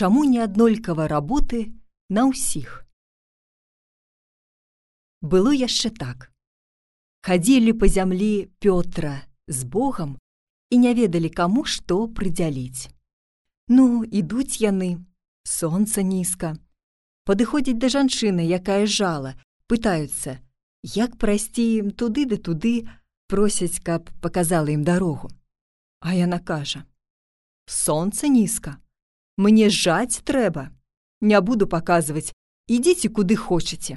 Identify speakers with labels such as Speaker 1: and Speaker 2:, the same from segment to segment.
Speaker 1: чаму не аднолькава работы на ўсіх. Было яшчэ так. Хадзілі па зямлі Пётра з Богам і не ведалі каму што прыдзяліць. Ну, ідуць яны, сонца нізка. Падыходзіць да жанчыны, якая жала, пытаюцца, як прайсці ім туды да туды, просяць, каб паказала ім дарогу. А яна кажа: « Сонца нізка, Мне жаць трэба. Не буду паказваць, ідзіце куды хочаце.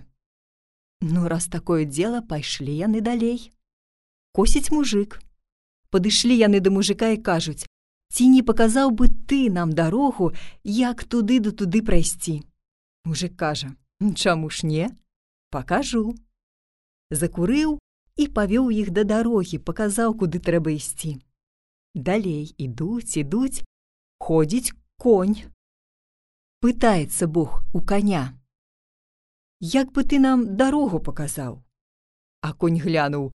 Speaker 1: Ну, раз такое дело, пайшлі яны далей. Косіць мужик. Падышлі яны да мужика і кажуць: « Ці не паказаў бы ты нам дарогу, як туды да туды прайсці. Мужик кажа: « Чаму ж не? Пакажу. Закурыў і павёў іх да дарогі, паказаў, куды трэба ісці. Далей ідуць, ідуць, ходзіць конь. Пытаецца Бог у коня. Як бы ты нам дарогу паказаў? А конь глянуў: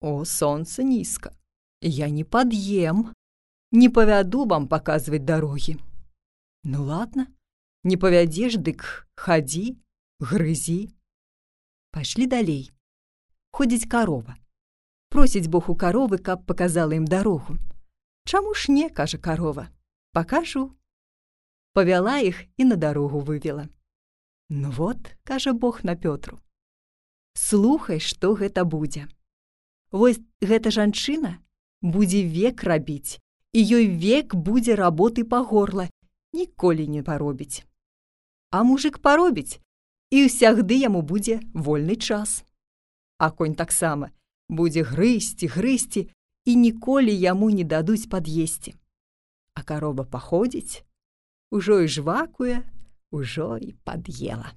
Speaker 1: О, сонца нізка. Я не пад'ем, не павяду вам паказваць дарогі. Ну ладно, не павядзеш, дык хадзі, грызі. Пайшлі далей. Ходзіць карова. Просіць Бог у каровы, каб паказала ім дарогу. Чаму ж не, кажа карова, пакажу. Павяла іх і на дарогу вывела. Ну вот, кажа Бог на Пётру. Слухай, што гэта будзе. Вось гэта жанчына будзе век рабіць, і ёй век будзе работы па горла, ніколі не паробіць. А мужик паробіць, і ўсягды яму будзе вольны час. А конь таксама будзе грызці, грызці, і ніколі яму не дадуць пад'есці. А карова паходзіць, ужо і жвакуе, ужо і пад'ела.